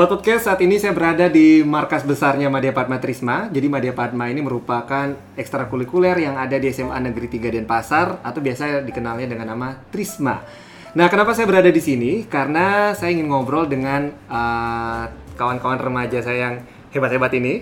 Sobat Podcast, saat ini saya berada di markas besarnya Madya Padma Trisma. Jadi Madya Padma ini merupakan ekstrakurikuler yang ada di SMA Negeri 3 Denpasar atau biasa dikenalnya dengan nama Trisma. Nah, kenapa saya berada di sini? Karena saya ingin ngobrol dengan uh, kawan-kawan remaja saya yang hebat-hebat ini.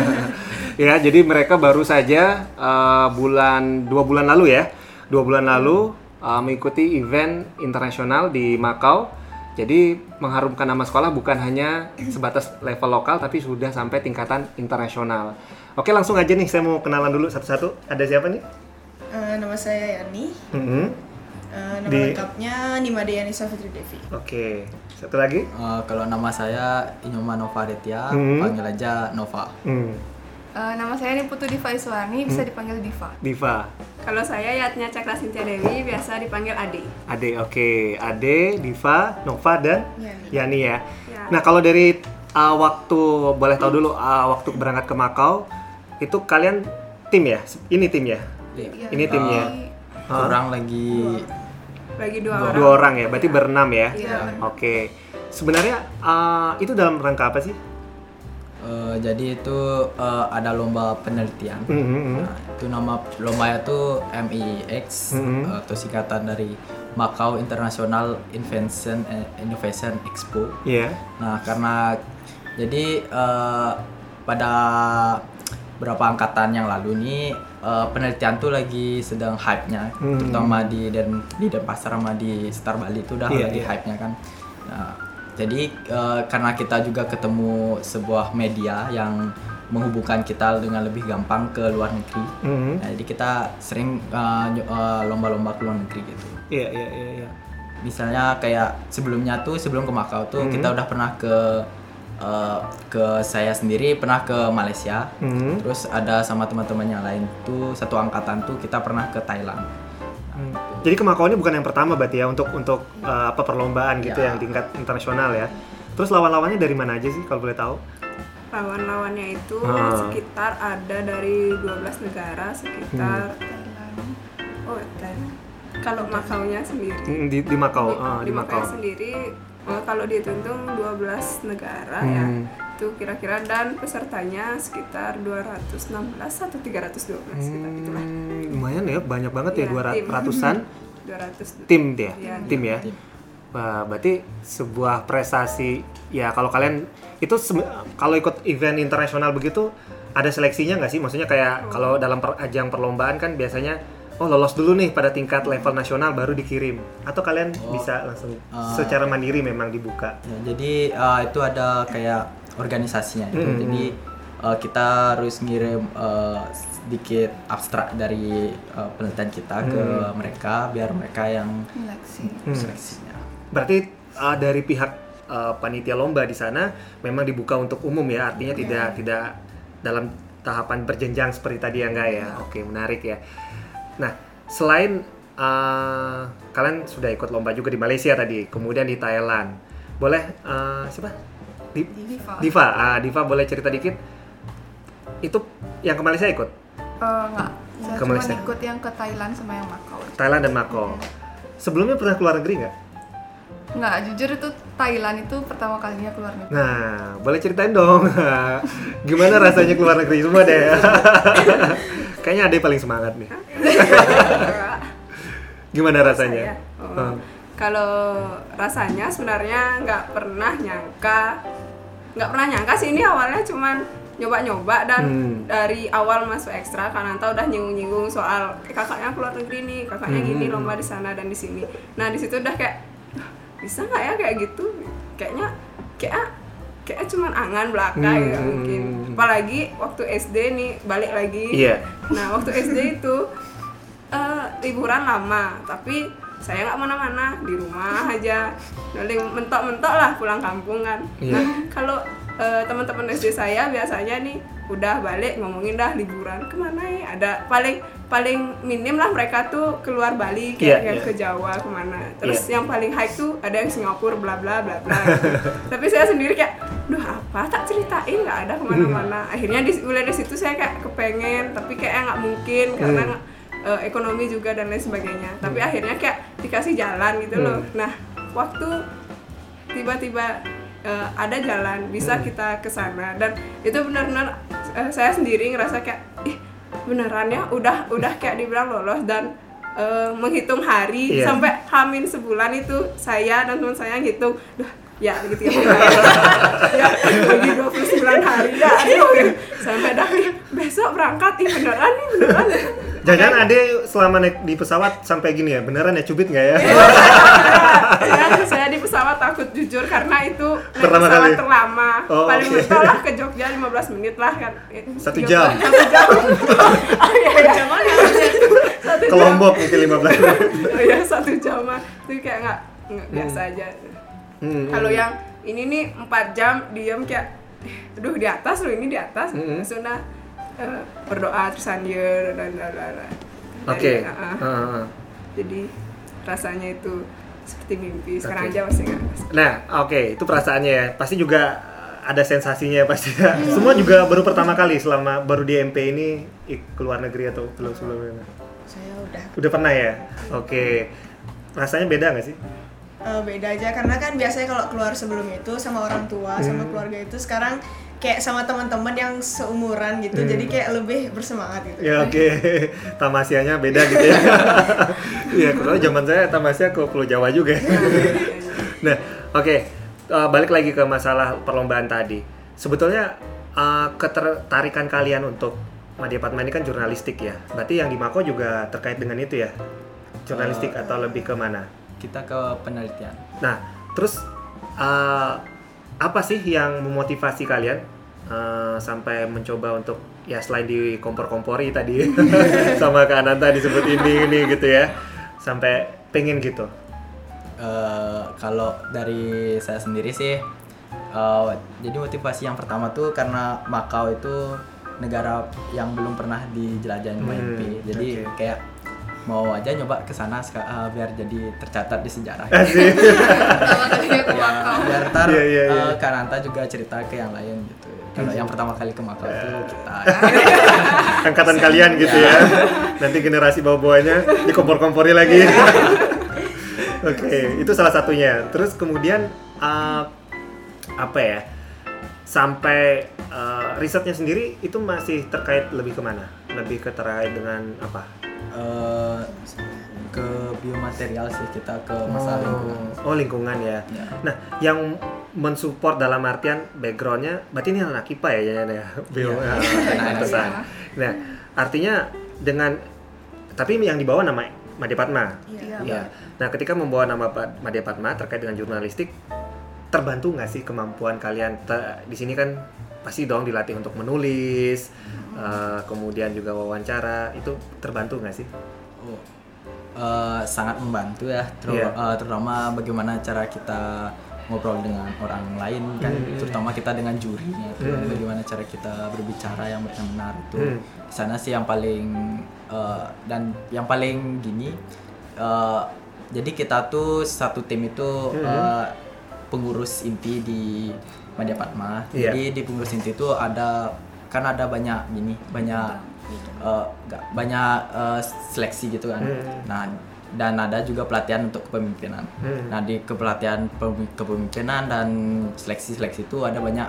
ya, jadi mereka baru saja uh, bulan dua bulan lalu ya, dua bulan lalu uh, mengikuti event internasional di Makau jadi mengharumkan nama sekolah bukan hanya sebatas level lokal tapi sudah sampai tingkatan internasional. Oke langsung aja nih saya mau kenalan dulu satu-satu. Ada siapa nih? Uh, nama saya Yani. Mm -hmm. uh, nama Di... lengkapnya Nima Yani Safitri Devi. Oke. Satu lagi? Uh, kalau nama saya Inyoma Nova Detia, mm -hmm. panggil aja Nova. Mm. Uh, nama saya Niputu Diva Iswani, bisa hmm. dipanggil Diva. Diva. Kalau saya Yatnya Cakra Sintia Dewi, biasa dipanggil Ade. Ade, oke. Okay. Ade, Diva, Nova, dan Yani, Yani ya. ya. Nah, kalau dari uh, waktu, boleh tahu dulu, uh, waktu berangkat ke Makau, itu kalian tim ya? Ini tim ya? Iya. Ini timnya? Uh, kurang lagi... Lagi dua, dua orang. Dua orang ya, berarti ya. berenam ya? Iya. Oke. Okay. Sebenarnya uh, itu dalam rangka apa sih? Uh, jadi itu uh, ada lomba penelitian. Mm -hmm. nah, itu nama lomba itu MIX mm -hmm. uh, atau singkatan dari Macau International Invention Innovation Expo. Yeah. Nah karena jadi uh, pada beberapa angkatan yang lalu nih uh, penelitian tuh lagi sedang hype-nya, mm -hmm. terutama di dan di Denpasar sama di Star Bali itu udah yeah, lagi yeah. hype-nya kan. Nah, jadi uh, karena kita juga ketemu sebuah media yang menghubungkan kita dengan lebih gampang ke luar negeri. Mm -hmm. nah, jadi kita sering lomba uh, lomba-lomba ke luar negeri gitu. Iya iya iya. iya. Misalnya kayak sebelumnya tuh sebelum ke Makau tuh mm -hmm. kita udah pernah ke uh, ke saya sendiri pernah ke Malaysia. Mm -hmm. Terus ada sama teman-teman yang lain tuh satu angkatan tuh kita pernah ke Thailand. Jadi Kemakau ini bukan yang pertama berarti ya untuk untuk uh, apa perlombaan gitu ya. yang tingkat internasional ya. Terus lawan-lawannya dari mana aja sih kalau boleh tahu? Lawan-lawannya itu hmm. sekitar ada dari 12 negara sekitar hmm. Oh, Thailand. Kalau Makaunya sendiri. Hmm, di, di Makau, di, uh, di, di Makau sendiri oh, kalau dihitung 12 negara ya. hmm. ya itu kira-kira dan pesertanya sekitar 216 atau 312 hmm, sekitar itulah. Lumayan ya, banyak banget ya, ya ratusan 200 tim dia, ya, tim ya. Tim. Wah, berarti sebuah prestasi ya kalau kalian itu kalau ikut event internasional begitu ada seleksinya nggak sih? Maksudnya kayak oh. kalau dalam per, ajang perlombaan kan biasanya oh lolos dulu nih pada tingkat level nasional baru dikirim atau kalian oh. bisa langsung uh, secara mandiri memang dibuka. Ya, jadi uh, itu ada kayak organisasinya itu. Hmm. Jadi uh, kita harus ngirim uh, sedikit abstrak dari uh, penelitian kita hmm. ke mereka biar mereka yang seleksi hmm. seleksinya. Berarti uh, dari pihak uh, panitia lomba di sana memang dibuka untuk umum ya, artinya yeah. tidak tidak dalam tahapan berjenjang seperti tadi ya enggak ya. Oke, menarik ya. Nah, selain uh, kalian sudah ikut lomba juga di Malaysia tadi, kemudian di Thailand. Boleh uh, siapa? Diva. Diva, ah, Diva boleh cerita dikit? Itu yang ke Malaysia ikut? Uh, enggak. Saya ke cuma Malaysia. ikut yang ke Thailand sama yang Makau. Thailand dan Makau. Yeah. Sebelumnya pernah keluar negeri nggak? Nggak, jujur itu Thailand itu pertama kalinya keluar negeri. Nah, boleh ceritain dong. Gimana rasanya keluar negeri semua deh. Kayaknya ada paling semangat nih. Gimana rasanya? Oh. Hmm kalau rasanya sebenarnya nggak pernah nyangka nggak pernah nyangka sih ini awalnya cuman nyoba-nyoba dan hmm. dari awal masuk ekstra karena tahu udah nyinggung-nyinggung soal eh, kakaknya keluar negeri nih kakaknya hmm. gini lomba di sana dan di sini nah di situ udah kayak bisa nggak ya kayak gitu kayaknya kayak kayak cuman angan belaka hmm. ya mungkin apalagi waktu SD nih balik lagi yeah. nah waktu SD itu uh, liburan lama tapi saya nggak mana-mana di rumah aja. Paling mentok-mentok lah pulang kampung kan. Yeah. nah kalau uh, teman-teman SD saya biasanya nih udah balik ngomongin dah liburan ke mana ya? Ada paling paling minim lah mereka tuh keluar Bali kayak yeah, yeah. ke Jawa ke mana. Terus yeah. yang paling high tuh ada yang Singapura bla bla bla bla. Tapi saya sendiri kayak duh apa? Tak ceritain nggak ada ke mana-mana. Akhirnya di mulai dari situ saya kayak kepengen tapi kayak nggak mungkin karena hmm uh, ekonomi juga dan lain sebagainya tapi hmm. akhirnya kayak dikasih jalan gitu loh hmm. nah waktu tiba-tiba eh, ada jalan bisa kita ke sana dan itu benar-benar eh, saya sendiri ngerasa kayak ih beneran ya udah udah kayak dibilang lolos dan eh, menghitung hari Iya. sampai hamin sebulan itu saya dan teman saya ngitung duh ya gitu ya. Ya bagi 29 hari. Ya aduh sampai dah "Ih, besok berangkat. Ih beneran nih beneran. Jangan ade selama naik di pesawat sampai gini ya, beneran ya? Cubit nggak ya? saya, saya di pesawat takut jujur karena itu naik Pertama pesawat kali? terlama. Oh, paling oke. mentok lah ke Jogja 15 menit lah kan. Satu Tiga jam. satu jam. Oh iya iya. Satu Ke jam. Lombok mungkin 15 menit. oh iya satu jam mah itu kayak nggak nggak biasa aja Hmm, kalau yang ini nih 4 jam diam kayak eh, aduh di atas loh ini di atas langsung dah eh, berdoa tersanjur dan dan dan dan. Oke. Jadi, ah, ah. Heeh. jadi rasanya itu seperti mimpi sekarang Oke. aja masih nggak Nah, oke, itu perasaannya ya. Pasti juga ada sensasinya pasti. ya. Semua juga baru pertama kali selama baru di MP ini i- ke luar negeri atau belum sebelumnya. Saya udah Udah pernah ya? Oke. Rasanya beda nggak sih? Eh, beda aja karena kan biasanya kalau keluar sebelum itu sama orang tua sama Hmm. keluarga itu sekarang kayak sama teman-teman yang seumuran gitu Hmm. jadi kayak lebih bersemangat gitu Ya oke, tamasianya beda gitu ya. Iya, kalau zaman saya tamasya ke Pulau Jawa juga. nah, oke, Eh, balik lagi ke masalah perlombaan tadi. Sebetulnya eh, ketertarikan kalian untuk Madya Padma ini kan jurnalistik ya. Berarti yang di Mako juga terkait dengan itu ya, jurnalistik atau lebih ke mana? Kita ke penelitian. Nah, terus eh, apa sih yang memotivasi kalian eh, sampai mencoba untuk ya selain di kompor-kompori tadi sama Kak Ananta disebut ini ini gitu ya, sampai pengen gitu. Eh, kalau dari saya sendiri sih, eh, jadi motivasi yang pertama tuh karena Makau itu negara yang belum pernah dijelajahin Hmm. Jadi oke. kayak mau aja nyoba ke sana eh, biar jadi tercatat di sejarah. Asik. Ke Ya, biar ntar Iya, iya, iya. eh, Kak Nanta juga cerita ke yang lain gitu. Kalau yang pertama kali ke Makau itu kita. Angkatan kalian gitu ya. Nanti generasi bawah-bawahnya di kompor-kompori lagi. Oke, itu salah satunya. Terus kemudian eh, apa ya? Sampai eh, risetnya sendiri itu masih terkait lebih ke mana? Lebih ke terkait dengan apa? eh, ke biomaterial sih kita ke masalah lingkungan. Oh lingkungan ya. Ya. Nah, yang mensupport dalam artian backgroundnya, berarti ini anak IPA ya, ya, ya. Bio, Iya. ya, Anak pantesan. Nah, artinya dengan tapi yang dibawa nama Madya Padma. Iya. Ya. Nah, ketika membawa nama Madya Padma terkait dengan jurnalistik, terbantu nggak sih kemampuan kalian? Di sini kan pasti dong dilatih untuk menulis, eh, kemudian juga wawancara, itu terbantu nggak sih? Oh, eh, sangat membantu ya, ter- Iya. eh, terutama bagaimana cara kita ngobrol dengan orang lain kan, Hmm. terutama kita dengan jurinya, tuh, Hmm. bagaimana cara kita berbicara yang benar itu. Hmm. Di sana sih yang paling eh, dan yang paling gini, eh, jadi kita tuh satu tim itu Hmm. eh, pengurus inti di Madya Padma. Iya. Jadi di pengurus inti itu ada kan ada banyak gini, banyak eh, nggak banyak eh, seleksi gitu kan. Hmm. Nah, dan ada juga pelatihan untuk kepemimpinan. Hmm. Nah, di kepelatihan pem- kepemimpinan dan seleksi-seleksi itu ada banyak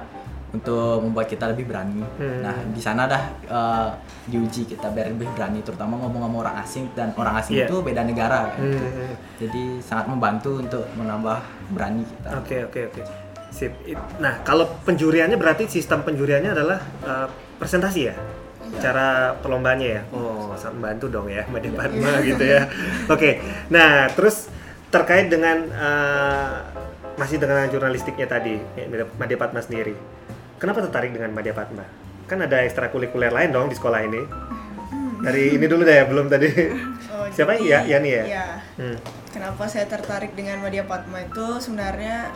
untuk membuat kita lebih berani. Hmm. Nah, di sana dah eh, diuji kita biar lebih berani terutama ngomong sama orang asing dan orang asing Iya. itu beda negara kan. Hmm. Jadi sangat membantu untuk menambah berani kita. Oke oke oke. Sip. It- Nah kalau penjuriannya berarti sistem penjuriannya adalah uh, presentasi ya? Cara perlombaannya ya? Oh sangat membantu dong ya Madya Padma gitu ya. Oke. Nah terus terkait dengan uh, masih dengan jurnalistiknya tadi ya, Madya Padma sendiri. Kenapa tertarik dengan Madya Padma? Kan ada ekstrakurikuler lain dong di sekolah ini. Dari ini dulu deh belum tadi. Oh, Siapa jadi- ya? Yani ya? Iya. Hmm. Kenapa saya tertarik dengan Madya Padma itu sebenarnya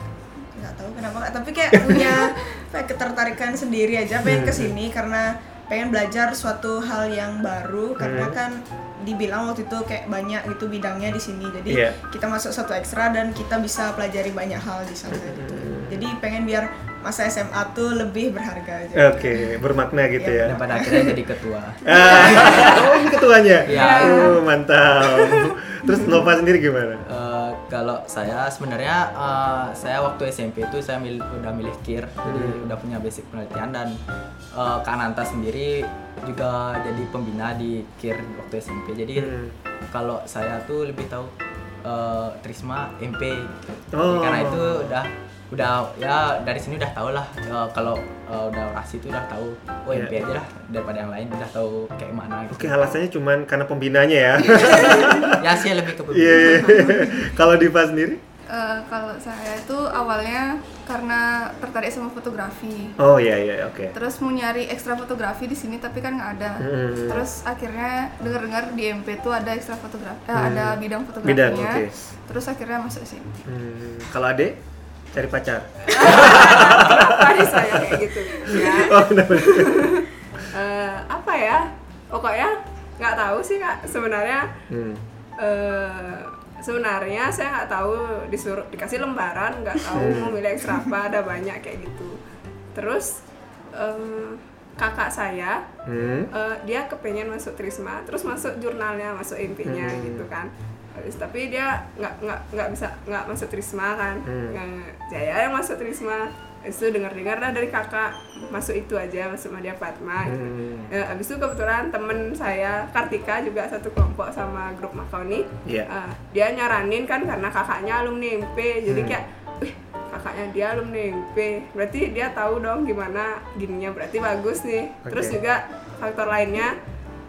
nggak tahu kenapa tapi kayak punya kayak ketertarikan sendiri aja pengen Hmm. ke sini karena pengen belajar suatu hal yang baru karena Hmm. kan dibilang waktu itu kayak banyak gitu bidangnya di sini jadi Iya. kita masuk satu ekstra dan kita bisa pelajari banyak hal di sana gitu Hmm. jadi pengen biar masa SMA tuh lebih berharga aja Oke, bermakna gitu ya. Dan pada akhirnya jadi ketua. Ah, oh ini ketuanya. Iya. Oh, mantap. Terus Nova sendiri gimana? Eh, kalau saya sebenarnya eh, saya waktu SMP itu saya mil- udah milih KIR jadi Hmm. udah punya basic penelitian dan eh, Kak Nanta sendiri juga jadi pembina di KIR waktu SMP jadi Hmm. kalau saya tuh lebih tahu eh, Trisma MP. Oh. Jadi karena itu udah udah ya dari sini udah tahu lah eh, kalau eh, udah orasi itu udah tahu oh. MP aja lah daripada yang lain udah tahu kayak mana gitu Oke, alasannya cuman karena pembinanya ya. ya sih lebih ke pembina Iya. iya. Kalau Diva sendiri? Eh, kalau saya itu awalnya karena tertarik sama fotografi. Oh iya iya oke. Terus mau nyari ekstra fotografi di sini tapi kan nggak ada. Hmm. Terus akhirnya dengar-dengar di MP tuh ada ekstra fotografi, eh, ada bidang Hmm. Bidang, fotografinya. oke. Terus akhirnya masuk sini. Hmm, Kalau Ade cari pacar. Kenapa nih saya kayak gitu? Ya, Oh eh, apa ya? Pokoknya nggak tahu sih kak sebenarnya. Hmm. eh, sebenarnya saya nggak tahu disuruh dikasih lembaran nggak tahu Hmm. mau milih ekstra apa ada banyak kayak gitu. Terus eh, kakak saya Hmm. eh, dia kepengen masuk Trisma terus masuk jurnalnya masuk MP-nya Hmm. gitu kan Habis- tapi dia nggak nggak nggak bisa nggak masuk Trisma kan Hmm. Jaya yang masuk Trisma Habis itu dengar dengar dah dari kakak masuk itu aja masuk Madya Fatma gitu. Hmm. Ya, abis itu kebetulan temen saya Kartika juga satu kelompok sama grup Makoni Iya. Ah, dia nyaranin kan karena kakaknya alumni MP jadi Hmm. kayak kakaknya dia alumni MP berarti dia tahu dong gimana gininya berarti bagus nih terus Oke. juga faktor lainnya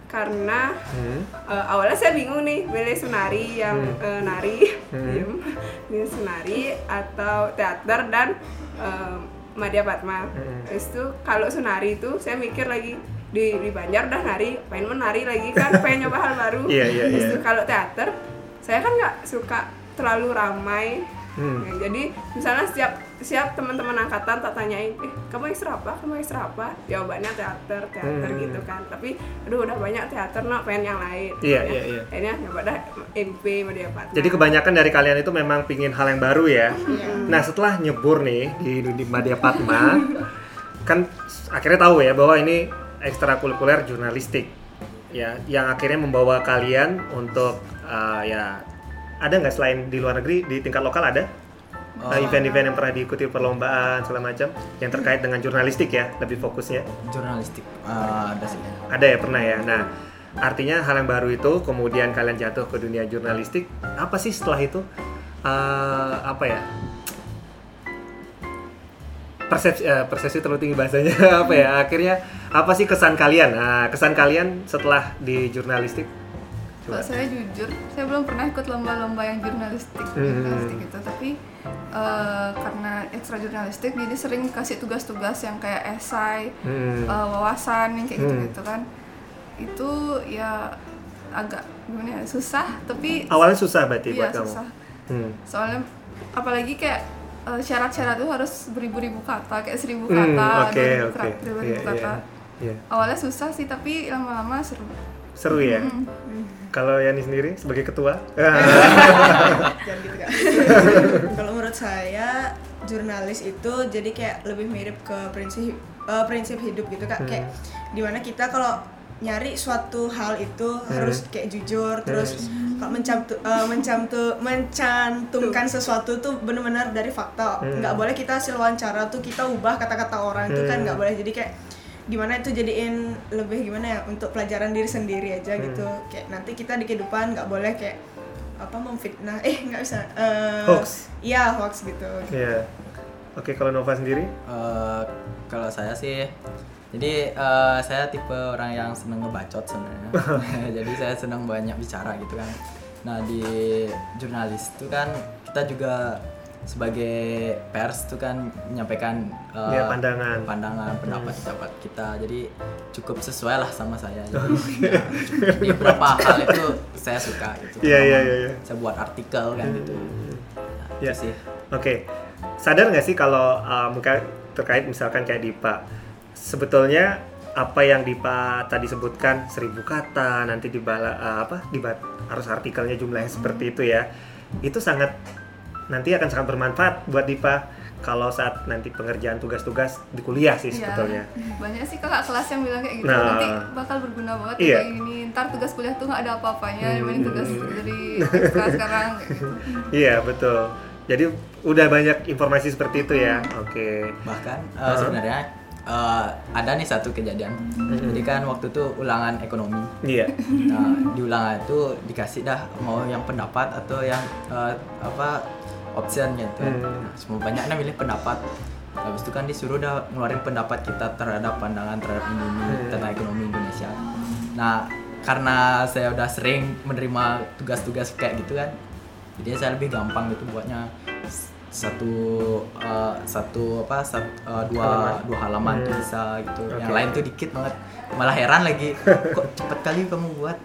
karena Hmm. eh, awalnya saya bingung nih milih sunari yang Hmm. eh, nari Hmm. milih sunari atau teater dan eh, Madya Fatma Hmm. Habis itu kalau sunari itu saya mikir lagi di, di Banjar dah nari pengen menari lagi kan pengen nyoba hal baru Iya, iya, Habis iya. itu kalau teater saya kan nggak suka terlalu ramai Hmm. Ya, jadi misalnya setiap siap teman-teman angkatan tak tanyain eh kamu ekstra apa kamu ekstra apa jawabannya teater teater Hmm. gitu kan tapi aduh udah banyak teater no pengen yang lain Iya, Ya, iya, iya. akhirnya nyoba dah MP Madya Fatma Jadi kebanyakan dari kalian itu memang pingin hal yang baru ya. Iya. Nah setelah nyebur nih di, di Madya Padma, kan akhirnya tahu ya bahwa ini ekstrakurikuler jurnalistik, ya, yang akhirnya membawa kalian untuk uh, ya ada nggak selain di luar negeri di tingkat lokal ada Oh. Uh, event-event yang pernah diikuti perlombaan segala macam yang terkait dengan jurnalistik ya lebih fokusnya. Jurnalistik Eh, ada sih. Ada ya pernah ya. Nah artinya hal yang baru itu kemudian kalian jatuh ke dunia jurnalistik apa sih setelah itu? Eh, apa ya? Persepsi eh, persepsi terlalu tinggi bahasanya apa ya? Akhirnya apa sih kesan kalian? Nah kesan kalian setelah di jurnalistik Kalau saya jujur, saya belum pernah ikut lomba-lomba yang jurnalistik, Hmm. jurnalistik gitu. Tapi eh, karena ekstra jurnalistik, jadi sering kasih tugas-tugas yang kayak esai, Hmm. eh, wawasan yang kayak Hmm. gitu-gitu kan. Itu ya agak gimana ya susah, tapi awalnya susah berarti iya buat kamu susah. Hmm. Soalnya apalagi kayak eh, syarat-syarat tuh harus beribu-ribu kata, kayak seribu Hmm, kata, oke dua ribu oke kata, dua ribu Iya, kata. iya, iya. Awalnya susah sih, tapi lama-lama seru. seru ya Hmm. Kalau Yani sendiri sebagai ketua Jangan gitu. Kalau menurut saya jurnalis itu jadi kayak lebih mirip ke prinsip eh, prinsip hidup gitu kak. Hmm. Kayak di mana kita kalau nyari suatu hal itu harus kayak jujur terus kalau mencantu, eh, mencantu, mencantumkan sesuatu tuh benar-benar dari fakta Hmm. nggak boleh kita hasil wawancara tuh kita ubah kata-kata orang itu kan Hmm. nggak boleh jadi kayak gimana itu jadiin lebih gimana ya untuk pelajaran diri sendiri aja gitu Hmm. kayak nanti kita di kehidupan nggak boleh kayak apa memfitnah eh nggak bisa eh, Hoax. iya hoax gitu Iya. Oke, kalau Nova sendiri? Eh, kalau saya sih jadi eh, saya tipe orang yang seneng ngebacot sebenarnya jadi saya senang banyak bicara gitu kan nah di jurnalis itu kan kita juga sebagai pers itu kan menyampaikan eh, Iya, pandangan. Hmm. pandangan pendapat-pendapat kita. Jadi cukup sesuai lah sama saya. Jadi, ya, di beberapa hal itu saya suka gitu. Iya, Terutama iya, iya, iya. saya buat artikel kan gitu. Nah, Ya. itu sih. Oke, sadar nggak sih kalau uh, mungkin terkait misalkan kayak Dipa, sebetulnya apa yang Dipa tadi sebutkan seribu kata nanti dibala uh, apa dibat harus artikelnya jumlahnya seperti itu ya, itu sangat nanti akan sangat bermanfaat buat Dipa kalau saat nanti pengerjaan tugas-tugas di kuliah sih Iya, sebetulnya. banyak sih kakak kelas yang bilang kayak gitu Nah. nanti bakal berguna banget Iya. kayak gini ntar tugas kuliah tuh nggak ada apa-apanya Hmm. dibanding tugas dari ekstra sekarang gitu. Iya betul. Jadi udah banyak informasi seperti itu ya. Oke. bahkan uh, Huh? sebenarnya uh, ada nih satu kejadian jadi kan waktu itu ulangan ekonomi Iya. nah di ulangan itu dikasih dah mau yang pendapat atau yang uh, apa option gitu Hmm. nah, semua banyaknya milih pendapat habis itu kan disuruh dah ngeluarin pendapat kita terhadap pandangan terhadap ini, Hmm. tentang ekonomi Indonesia nah karena saya udah sering menerima tugas-tugas kayak gitu kan jadi saya lebih gampang gitu buatnya satu uh, satu apa sat- uh, dua Halaman. dua halaman tuh Hmm. bisa gitu yang Oke. lain tuh dikit banget malah heran lagi kok cepet kali kamu buat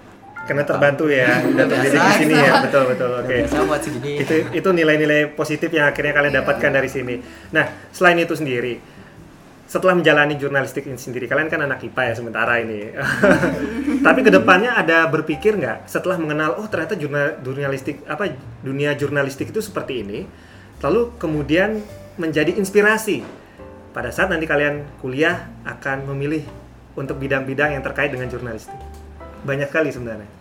Karena terbantu ya. Udah terjadi di sini ya. Betul betul. Oke. segini itu itu nilai-nilai positif yang akhirnya kalian Iya. dapatkan dari sini. Nah, selain itu sendiri, setelah menjalani jurnalistik ini sendiri, kalian kan anak IPA ya sementara ini. Tapi ke depannya ada berpikir nggak setelah mengenal, oh ternyata jurnal, jurnalistik apa dunia jurnalistik itu seperti ini, lalu kemudian menjadi inspirasi pada saat nanti kalian kuliah akan memilih untuk bidang-bidang yang terkait dengan jurnalistik. Banyak kali sebenarnya.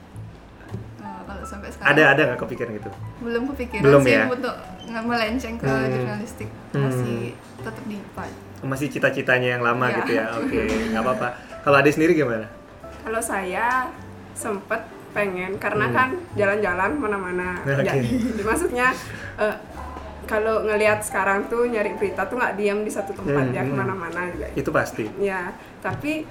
Sampai sekarang Ada ada nggak kepikiran gitu? belum kepikiran Belum sih ya? untuk melenceng ke Hmm. jurnalistik Hmm. masih tetap di IPA. masih cita-citanya yang lama Iya. gitu ya oke nggak apa-apa kalau Ade sendiri gimana Kalau saya sempet pengen karena Hmm. kan jalan-jalan mana-mana. Oke. Ya, jadi maksudnya eh, kalau ngelihat sekarang tuh nyari berita tuh nggak diam di satu tempat Hmm, ya hmm. ke mana-mana juga. itu pasti Ya, tapi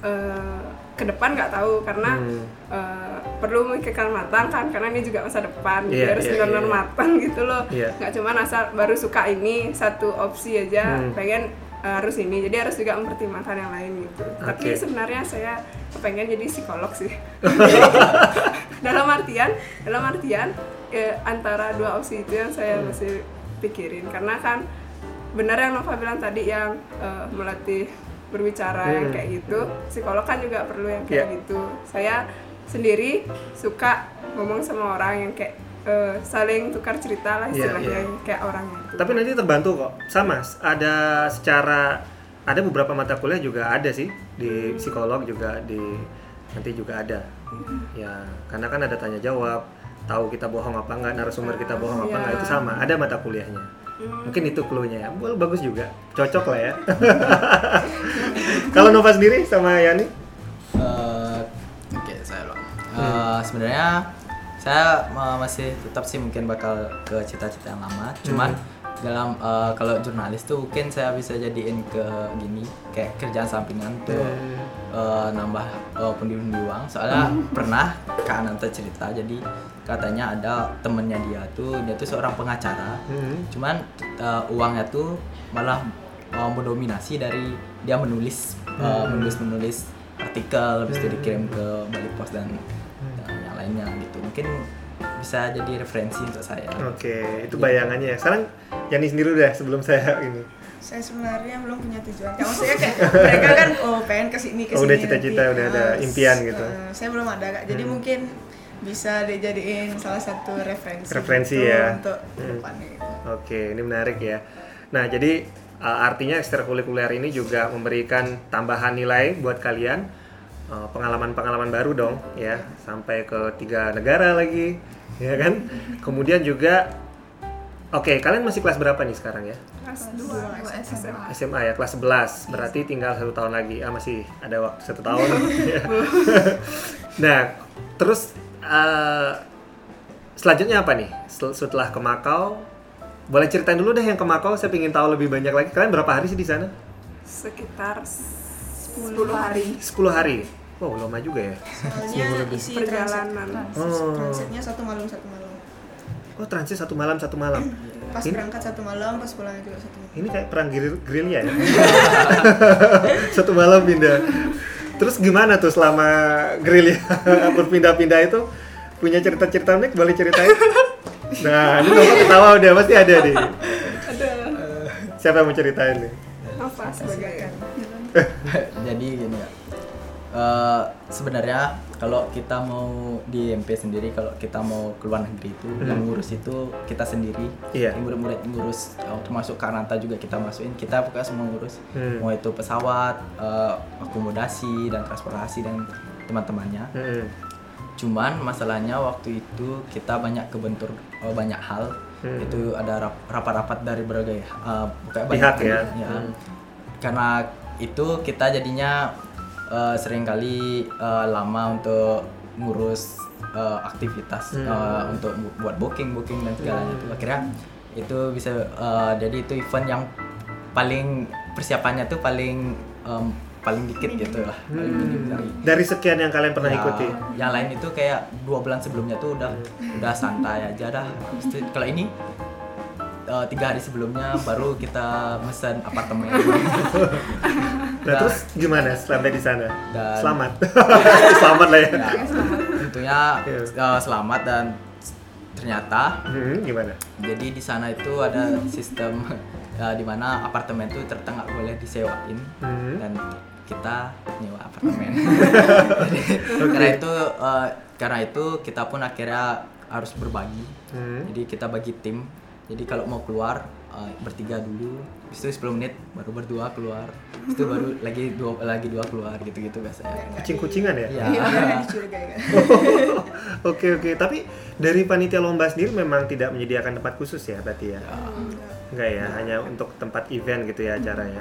eh, ke depan nggak tahu karena Hmm. eh, perlu memikirkan matang kan karena ini juga masa depan Iya, harus iya, benar-benar iya. matang gitu loh Iya. nggak cuma asal baru suka ini satu opsi aja Hmm. pengen eh, harus ini jadi harus juga mempertimbangkan yang lain gitu tapi Oke. sebenarnya saya pengen jadi psikolog sih dalam artian dalam artian eh, antara dua opsi itu yang saya Hmm. masih pikirin karena kan benar yang Nova bilang tadi yang eh, melatih berbicara yang Hmm. kayak gitu. Psikolog kan juga perlu yang kayak Iya. gitu. Saya sendiri suka ngomong sama orang yang kayak eh, saling tukar cerita lah Iya, istilahnya iya. yang kayak orang itu. Tapi nanti terbantu kok. Sama ada secara ada beberapa mata kuliah juga ada sih. Di psikolog juga di nanti juga ada. Ya karena kan ada tanya jawab tahu kita bohong apa enggak narasumber kita bohong apa Iya. enggak itu sama. Ada mata kuliahnya mungkin itu clue-nya ya. Well, bagus juga. Cocok lah ya. Kalau Nova sendiri sama Yani? Eh, Oke, saya loh. Eh, Sebenarnya saya ma- masih tetap sih mungkin bakal ke cita-cita yang lama. Cuman dalam eh, kalau jurnalis tuh mungkin saya bisa jadiin ke gini kayak kerjaan sampingan tuh eh, nambah eh, pundi-pundi uang. Soalnya pernah Kak Ananta cerita jadi katanya ada temennya dia tuh dia tuh seorang pengacara. Hmm. Cuman eh, uangnya tuh malah eh, mendominasi dari dia menulis eh, menulis menulis artikel habis itu dikirim ke balik pos dan, dan yang lainnya gitu mungkin bisa jadi referensi untuk saya Oke, itu bayangannya ya. Sekarang Yani sendiri udah sebelum saya ini. saya sebenarnya belum punya tujuan kayak maksudnya kayak mereka kan oh pengen ke sini ke sini Oh, udah cita-cita, udah ada impian gitu. eh, saya belum ada kak jadi Hmm. mungkin bisa dijadiin salah satu referensi Referensi gitu ya. untuk Hmm. depannya gitu. Oke, ini menarik ya. Nah, jadi uh, artinya ekstrakurikuler ini juga memberikan tambahan nilai buat kalian Uh, pengalaman-pengalaman baru dong ya. Sampai ke tiga negara lagi ya kan? Kemudian juga oke kalian masih kelas berapa nih sekarang ya? Kelas Dua, dua dua SMA. SMA ya kelas 11 berarti tinggal satu tahun lagi. Ah masih ada waktu satu tahun. Nah terus uh, selanjutnya apa nih? Sel- setelah ke Makau boleh ceritain dulu deh yang ke Makau saya ingin tahu lebih banyak lagi. Kalian berapa hari sih di sana? Sekitar 10 hari. 10 hari? Wow lama juga ya. Soalnya isi transit, perjalanan Oh. transitnya satu malam satu malam. Oh transit satu malam satu malam. Pas Ini- berangkat satu malam pas pulangnya juga satu malam. Ini kayak perang grill grillnya ya? Satu malam pindah terus gimana tuh selama grill ya berpindah-pindah itu? Punya cerita-cerita unik? Boleh ceritain? Nah ini Nova ketawa udah pasti ada nih. Ada. Siapa yang mau ceritain nih? Apa sebagai jadi gini ya Eh, sebenarnya kalau kita mau di MP sendiri kalau kita mau ke luar negeri itu yang ngurus itu kita sendiri Iya. yang murid-murid ngurus eh, termasuk Kananta juga kita masukin kita pokoknya semua ngurus Hmm. mau itu pesawat eh, akomodasi dan transportasi dan teman-temannya. Hmm. Cuman masalahnya waktu itu kita banyak kebentur oh, banyak hal. Hmm. Itu ada rap- rapat-rapat dari berbagai uh, Pihak banyak- ya. ya. Hmm. Karena itu kita jadinya uh, sering kali uh, lama untuk ngurus uh, aktivitas Hmm. uh, untuk bu- buat booking booking dan segalanya itu akhirnya itu bisa uh, jadi itu event yang paling persiapannya tuh paling um, paling dikit gitu lah paling minim dari Dari sekian yang kalian pernah Ya, ikuti. Yang lain itu kayak dua bulan sebelumnya tuh udah udah santai aja dah. Kalau ini eh, tiga hari sebelumnya baru kita mesen apartemen. Nah, terus gimana sampai di sana? Dan- Selamat. Selamat lah ya. Ya, tentunya eh, selamat dan ternyata Hmm, gimana? jadi di sana itu ada sistem ya, di mana apartemen tuh ternyata nggak boleh disewain Hmm. dan kita nyewa apartemen. Jadi, Karena itu eh, karena itu kita pun akhirnya harus berbagi. Hmm. Jadi kita bagi tim. Jadi kalau mau keluar eh, bertiga dulu, habis itu 10 menit baru berdua keluar. Habis itu baru lagi dua lagi dua keluar gitu-gitu biasanya. Kucing-kucingan ya? Iya. Kan. Oke oke, tapi dari panitia lomba sendiri memang tidak menyediakan tempat khusus ya berarti ya? Enggak ya, hanya untuk tempat event gitu ya acaranya.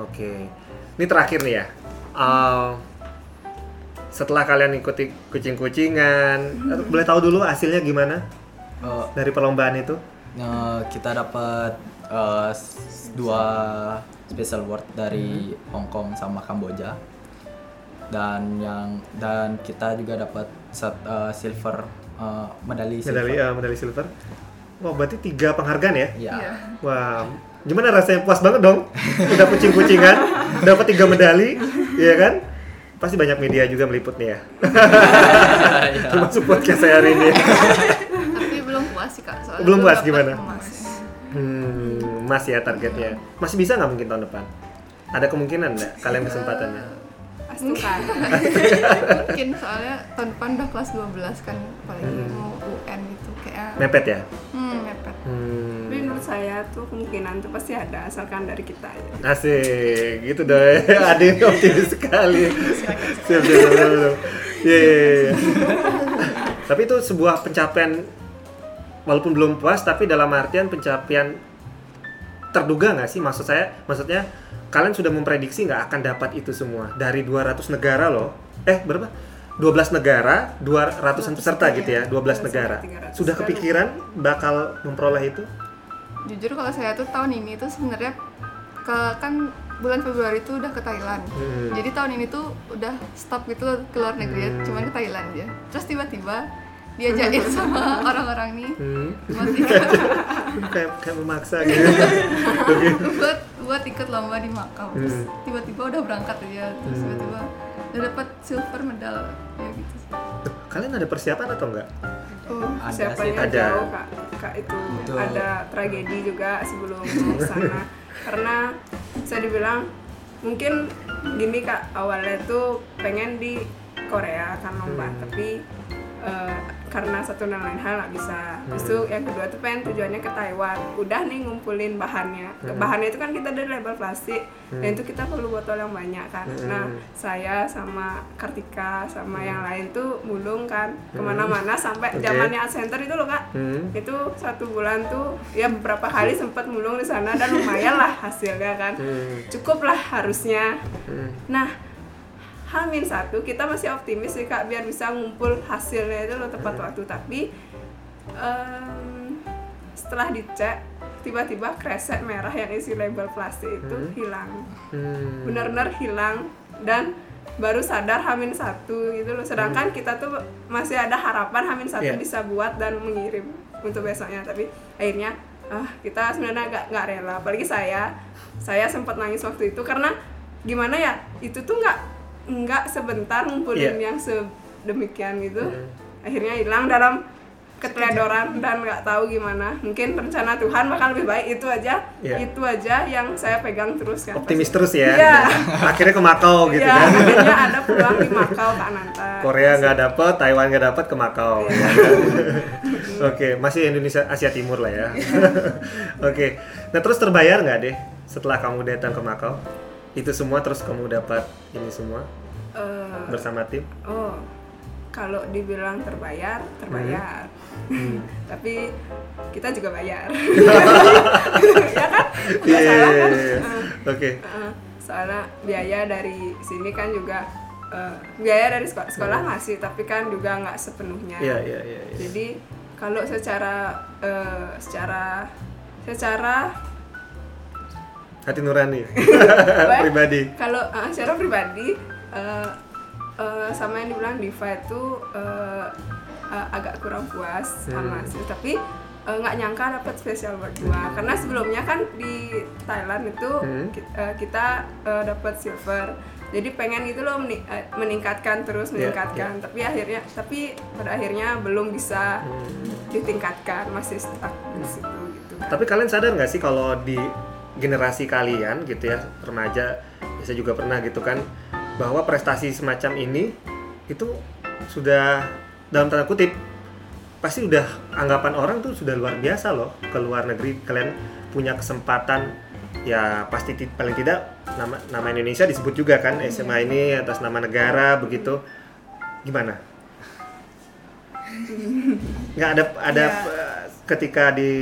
Oke, ini terakhir nih ya. Uh, setelah kalian ikuti kucing-kucingan, boleh tahu dulu hasilnya gimana Eh, dari perlombaan itu? Kita dapat s- dua special award dari Hong Kong sama Kamboja. Dan yang dan kita juga dapat sat- eh, silver eh, medali silver. Medali uh, medali silver. Wah berarti tiga penghargaan ya? Iya. Iya. Wah, gimana rasanya puas banget dong? Udah kucing-kucingan, dapat tiga medali, iya kan? Pasti banyak media juga meliput nih ya. Iya. Termasuk podcast saya hari ini. Belum puas, gimana? emas. Hmm, Mas ya targetnya. Masih bisa nggak mungkin tahun depan? Ada kemungkinan nggak kalian kesempatannya? Astukan. Mungkin soalnya tahun depan udah kelas 12 kan, apalagi mau UN gitu kayak Mepet ya? hmm mepet. Hmm, Tapi menurut saya tuh kemungkinan tuh pasti ada asalkan dari kita aja. asik, gitu deh. Ada yang optimis sekali. Siap, siap, siap, siap, siap. Iya, iya, iya. Tapi itu sebuah pencapaian walaupun belum puas tapi dalam artian pencapaian terduga nggak sih maksud saya maksudnya kalian sudah memprediksi nggak akan dapat itu semua dari 200 negara loh eh berapa 12 negara 200-an peserta gitu ya 12 negara 300. sudah kepikiran bakal memperoleh itu Jujur kalau saya tuh tahun ini tuh sebenarnya ke kan bulan Februari tuh udah ke Thailand. Hmm. Jadi tahun ini tuh udah stop gitu loh ke luar negeri, cuman ke Thailand aja. Terus tiba-tiba diajakin sama orang-orang nih hmm. buat ikut, kayak kayak memaksa gitu buat buat ikut lomba di Makau. Terus Hmm. tiba-tiba udah berangkat aja, terus Hmm. tiba-tiba udah dapat silver medal ya gitu sih. Kalian ada persiapan atau enggak Oh, Ada siapanya sih. Ada. jauh kak. Kak itu Betul. ada tragedi juga sebelum ke sana. Karena saya dibilang mungkin gini kak awalnya tuh pengen di Korea kan lomba Hmm. tapi eh, karena satu dan lain hal nggak bisa. Terus Hmm. tuh yang kedua tuh pengen tujuannya ke Taiwan. Udah nih ngumpulin bahannya. Hmm. Bahannya itu kan kita dari label plastik Hmm. dan itu kita perlu botol yang banyak kan. Hmm. Nah saya sama Kartika sama yang lain tuh mulung kan Hmm. ke mana-mana sampai zamannya Art Center itu loh kak hmm. itu satu bulan tuh ya beberapa kali sempat mulung di sana dan lumayan lah hasilnya kan Hmm. cukup lah harusnya Hmm. nah Hamin satu kita masih optimis sih kak biar bisa ngumpul hasilnya itu loh tepat waktu tapi em, setelah dicek tiba-tiba kresek merah yang isi label plastik itu Hmm. hilang Hmm. benar-benar hilang dan baru sadar Hamin satu gitu loh sedangkan kita tuh masih ada harapan Hamin satu Hmm. Iya. bisa buat dan mengirim untuk besoknya tapi akhirnya ah kita sebenarnya nggak nggak rela apalagi saya saya sempat nangis waktu itu karena gimana ya itu tuh nggak nggak sebentar ngumpulin Iya. yang sedemikian gitu Hmm. akhirnya hilang dalam keteledoran dan nggak tahu gimana mungkin rencana Tuhan bakal lebih baik itu aja Iya. itu aja yang saya pegang terus kan optimis terus ya Iya. akhirnya ke Makau gitu Iya, kan akhirnya ada peluang di Makau Kak Nanta. Korea nggak dapet, Taiwan nggak dapet ke Makau. Iya. ya kan? Oke, masih Indonesia Asia Timur lah ya. Oke, nah terus terbayar nggak deh setelah kamu datang ke Makau? Itu semua terus kamu dapat ini semua? Bersama tim? Oh, kalau dibilang terbayar, terbayar. Hmm. Tapi kita juga bayar. ya kan? Nggak Iya, iya, salah kan? iya, iya. Eh, Oke. eh, soalnya biaya dari sini kan juga eh, biaya dari sekolah, sekolah ngasih, tapi kan juga nggak sepenuhnya. Iya, iya, iya. iya. Jadi kalau secara eh, secara secara Hati nurani. ya? Pribadi. Kalau eh, secara pribadi eh, eh, sama yang dibilang Diva itu eh, eh, agak kurang puas sama sih, tapi nggak nyangka dapat spesial buat gua karena sebelumnya kan di Thailand itu Hmm. ki- eh, kita eh, dapat silver. Jadi pengen gitu loh meni- meningkatkan terus Iya, meningkatkan, tapi akhirnya tapi pada akhirnya belum bisa ditingkatkan masih stuck di situ gitu. kan. Tapi kalian sadar nggak sih kalau di generasi kalian gitu ya remaja, saya juga pernah gitu kan bahwa prestasi semacam ini itu sudah dalam tanda kutip pasti udah anggapan orang tuh sudah luar biasa loh. Ke luar negeri kalian punya kesempatan ya pasti ti- paling tidak nama nama Indonesia disebut juga kan SMA ini atas nama negara begitu. Gimana? Nggak ada ada Ya. ketika di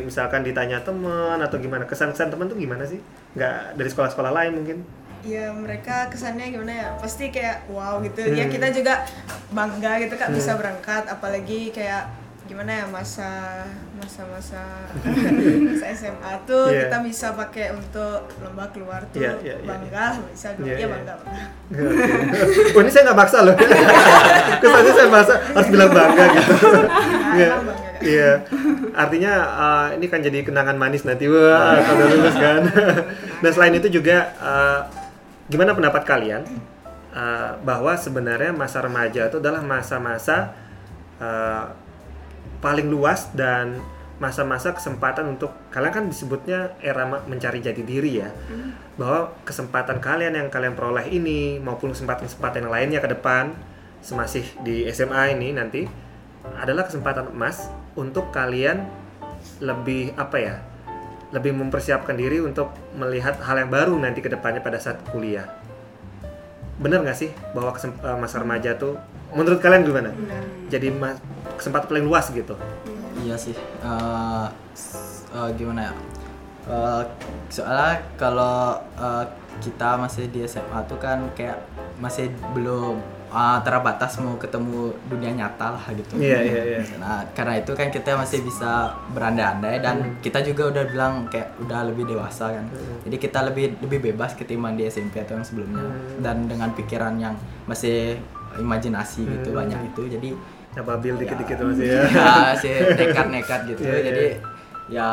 misalkan ditanya teman atau gimana kesan-kesan teman tuh gimana sih? Nggak dari sekolah-sekolah lain mungkin ya mereka kesannya gimana ya pasti kayak wow gitu Hmm. ya kita juga bangga gitu kak bisa berangkat apalagi kayak gimana ya masa masa masa masa SMA tuh Iya. kita bisa pakai untuk lomba keluar tuh Iya, iya, iya, bangga lah bisa Iya, ya iya. bangga bangga. oh ini saya nggak maksa loh kesannya saya maksa harus bilang bangga gitu Iya, Kak. iya artinya eh, ini kan jadi kenangan manis nanti wah kalau lulus kan dan selain itu juga eh, gimana pendapat kalian eh, bahwa sebenarnya masa remaja itu adalah masa-masa eh, paling luas dan masa-masa kesempatan untuk kalian kan disebutnya era mencari jati diri ya. Bahwa kesempatan kalian yang kalian peroleh ini maupun kesempatan-kesempatan yang lainnya ke depan semasih di SMA ini nanti adalah kesempatan emas untuk kalian lebih apa ya lebih mempersiapkan diri untuk melihat hal yang baru nanti ke depannya pada saat kuliah bener nggak sih bahwa eh, masa remaja tuh menurut kalian gimana jadi mas- kesempatan paling luas gitu Iya sih. Eh, s- eh, gimana ya? Eh, soalnya kalau eh, kita masih di SMA tuh kan kayak masih belum ah, terbatas mau ketemu dunia nyata lah gitu. Iya, iya, iya. Nah karena itu kan kita masih bisa berandai-andai dan kita juga udah bilang kayak udah lebih dewasa kan. Jadi kita lebih lebih bebas ketimbang di SMP atau yang sebelumnya dan dengan pikiran yang masih imajinasi gitu banyak itu jadi ya babil dikit-dikit masih ya ya nekat-nekat gitu Iya, iya. jadi ya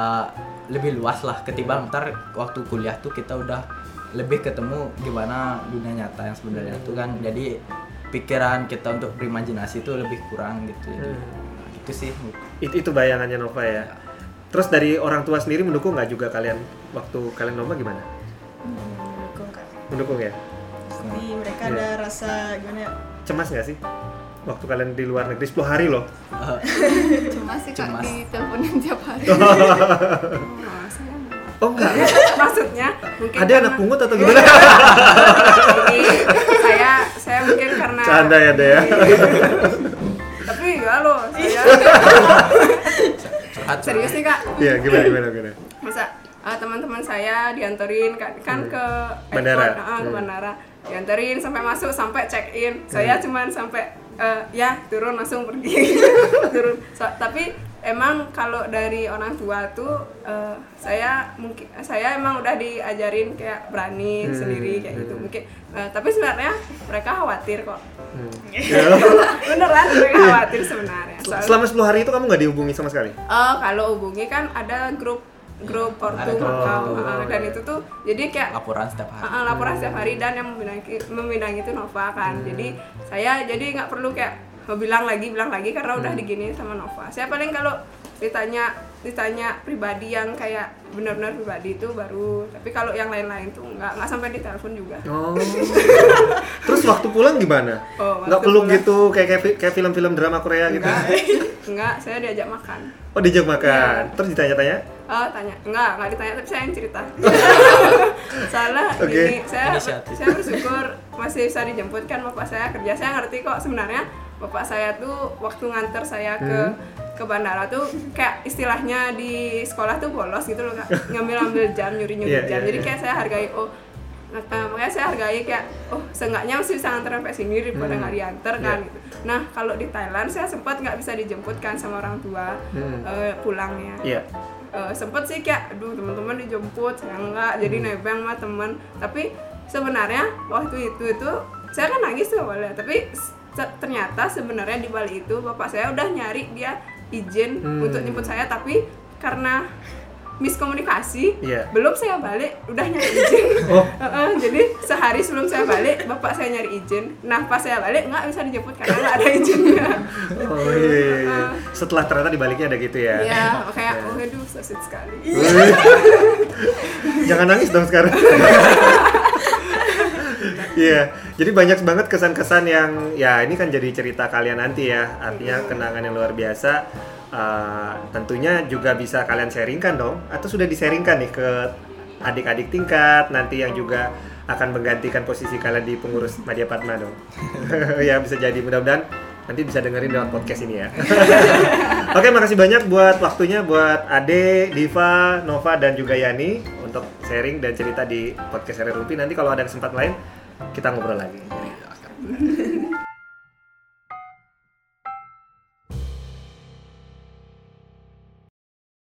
lebih luas lah ketimbang ntar waktu kuliah tuh kita udah lebih ketemu gimana dunia nyata yang sebenarnya tuh kan. Jadi pikiran kita untuk berimajinasi itu lebih kurang gitu. Jadi nah, gitu sih. Itu, itu bayangannya Nova ya. Terus dari orang tua sendiri mendukung nggak juga kalian waktu kalian Nova gimana? Mendukung kak. Mendukung ya? Jadi mereka Iya. ada rasa gimana ya? Cemas nggak sih waktu kalian di luar negeri 10 hari loh. Eh, cuma sih kak diteleponin tiap hari. Oh, enggak. oh enggak maksudnya mungkin ada karena- anak pungut atau gimana? Saya saya mungkin karena canda ya deh ya tapi ya loh saya serius nih kak. Iya gimana gimana gimana? Masa ah, teman-teman saya dianterin kan, kan ke Bandara. ah, ke Hmm. bandara. Dianterin sampai masuk sampai check in. Saya cuman sampai eh, ya turun langsung pergi. Turun. So- tapi emang kalau dari orang tua tuh eh, saya mungkin saya emang udah diajarin kayak berani Hmm. sendiri kayak gitu. mungkin eh, tapi sebenarnya mereka khawatir kok. Hmm. beneran mereka khawatir sebenarnya. Soalnya- selama 10 hari itu kamu nggak dihubungi sama sekali? Oh, kalau hubungi kan ada grup grup. Makau, Oh, ah, dan itu tuh jadi kayak laporan setiap hari ah, laporan setiap hari dan yang membidangi itu Nova kan. Jadi saya jadi nggak perlu kayak oh, bilang lagi bilang lagi karena udah diginiin sama Nova. Saya paling kalau ditanya ditanya pribadi yang kayak benar-benar pribadi itu baru tapi kalau yang lain-lain tuh nggak nggak sampai di telepon juga Oh. Terus waktu pulang gimana? Oh, Nggak peluk pulang. gitu kayak kayak, fi- kayak film-film drama Korea gitu? enggak enggak saya diajak makan Oh diajak makan. Terus ditanya-tanya? Oh tanya, enggak, enggak ditanya tapi saya yang cerita. Salah Oke. gini, saya Inisiatif. saya bersyukur masih bisa dijemput kan bapak saya kerja. Saya ngerti kok sebenarnya bapak saya tuh waktu nganter saya ke ke bandara tuh kayak istilahnya di sekolah tuh bolos gitu loh kak ngambil ambil jam nyuri nyuri Iya, jam iya, jadi iya. kayak saya hargai oh nah, eh, makanya saya hargai kayak oh seenggaknya masih bisa nganter sampai sini daripada Hmm. nggak diantar kan Iya. gitu. nah kalau di Thailand saya sempat nggak bisa dijemput kan sama orang tua Hmm. eh, pulangnya Iya. Eh, sempet sih kayak aduh teman-teman dijemput saya enggak. Jadi Hmm. nebeng sama teman. Tapi sebenarnya waktu itu itu saya kan nangis tuh awalnya. Tapi se- ternyata sebenarnya di Bali itu bapak saya udah nyari dia izin Hmm. untuk jemput saya. Tapi karena miskomunikasi Iya. belum saya balik udah nyari izin Oh. Jadi sehari sebelum saya balik bapak saya nyari izin nah pas saya balik nggak bisa dijemput karena nggak ada izinnya Oh iya, iya, iya. Setelah ternyata dibaliknya ada gitu ya. ya kayak oh aduh sweet sekali Jangan nangis dong sekarang. Iya, jadi banyak banget kesan-kesan yang ya ini kan jadi cerita kalian nanti ya, artinya kenangan yang luar biasa. Uh, tentunya juga bisa kalian sharingkan dong, atau sudah disaringkan nih ke adik-adik tingkat nanti yang juga akan menggantikan posisi kalian di pengurus Madya Padma dong. ya bisa jadi mudah-mudahan nanti bisa dengerin lewat podcast ini ya. Oke, makasih banyak buat waktunya buat Ade, Diva, Nova dan juga Yani untuk sharing dan cerita di podcast Seri Rumpi. Nanti kalau ada kesempatan lain kita ngobrol lagi.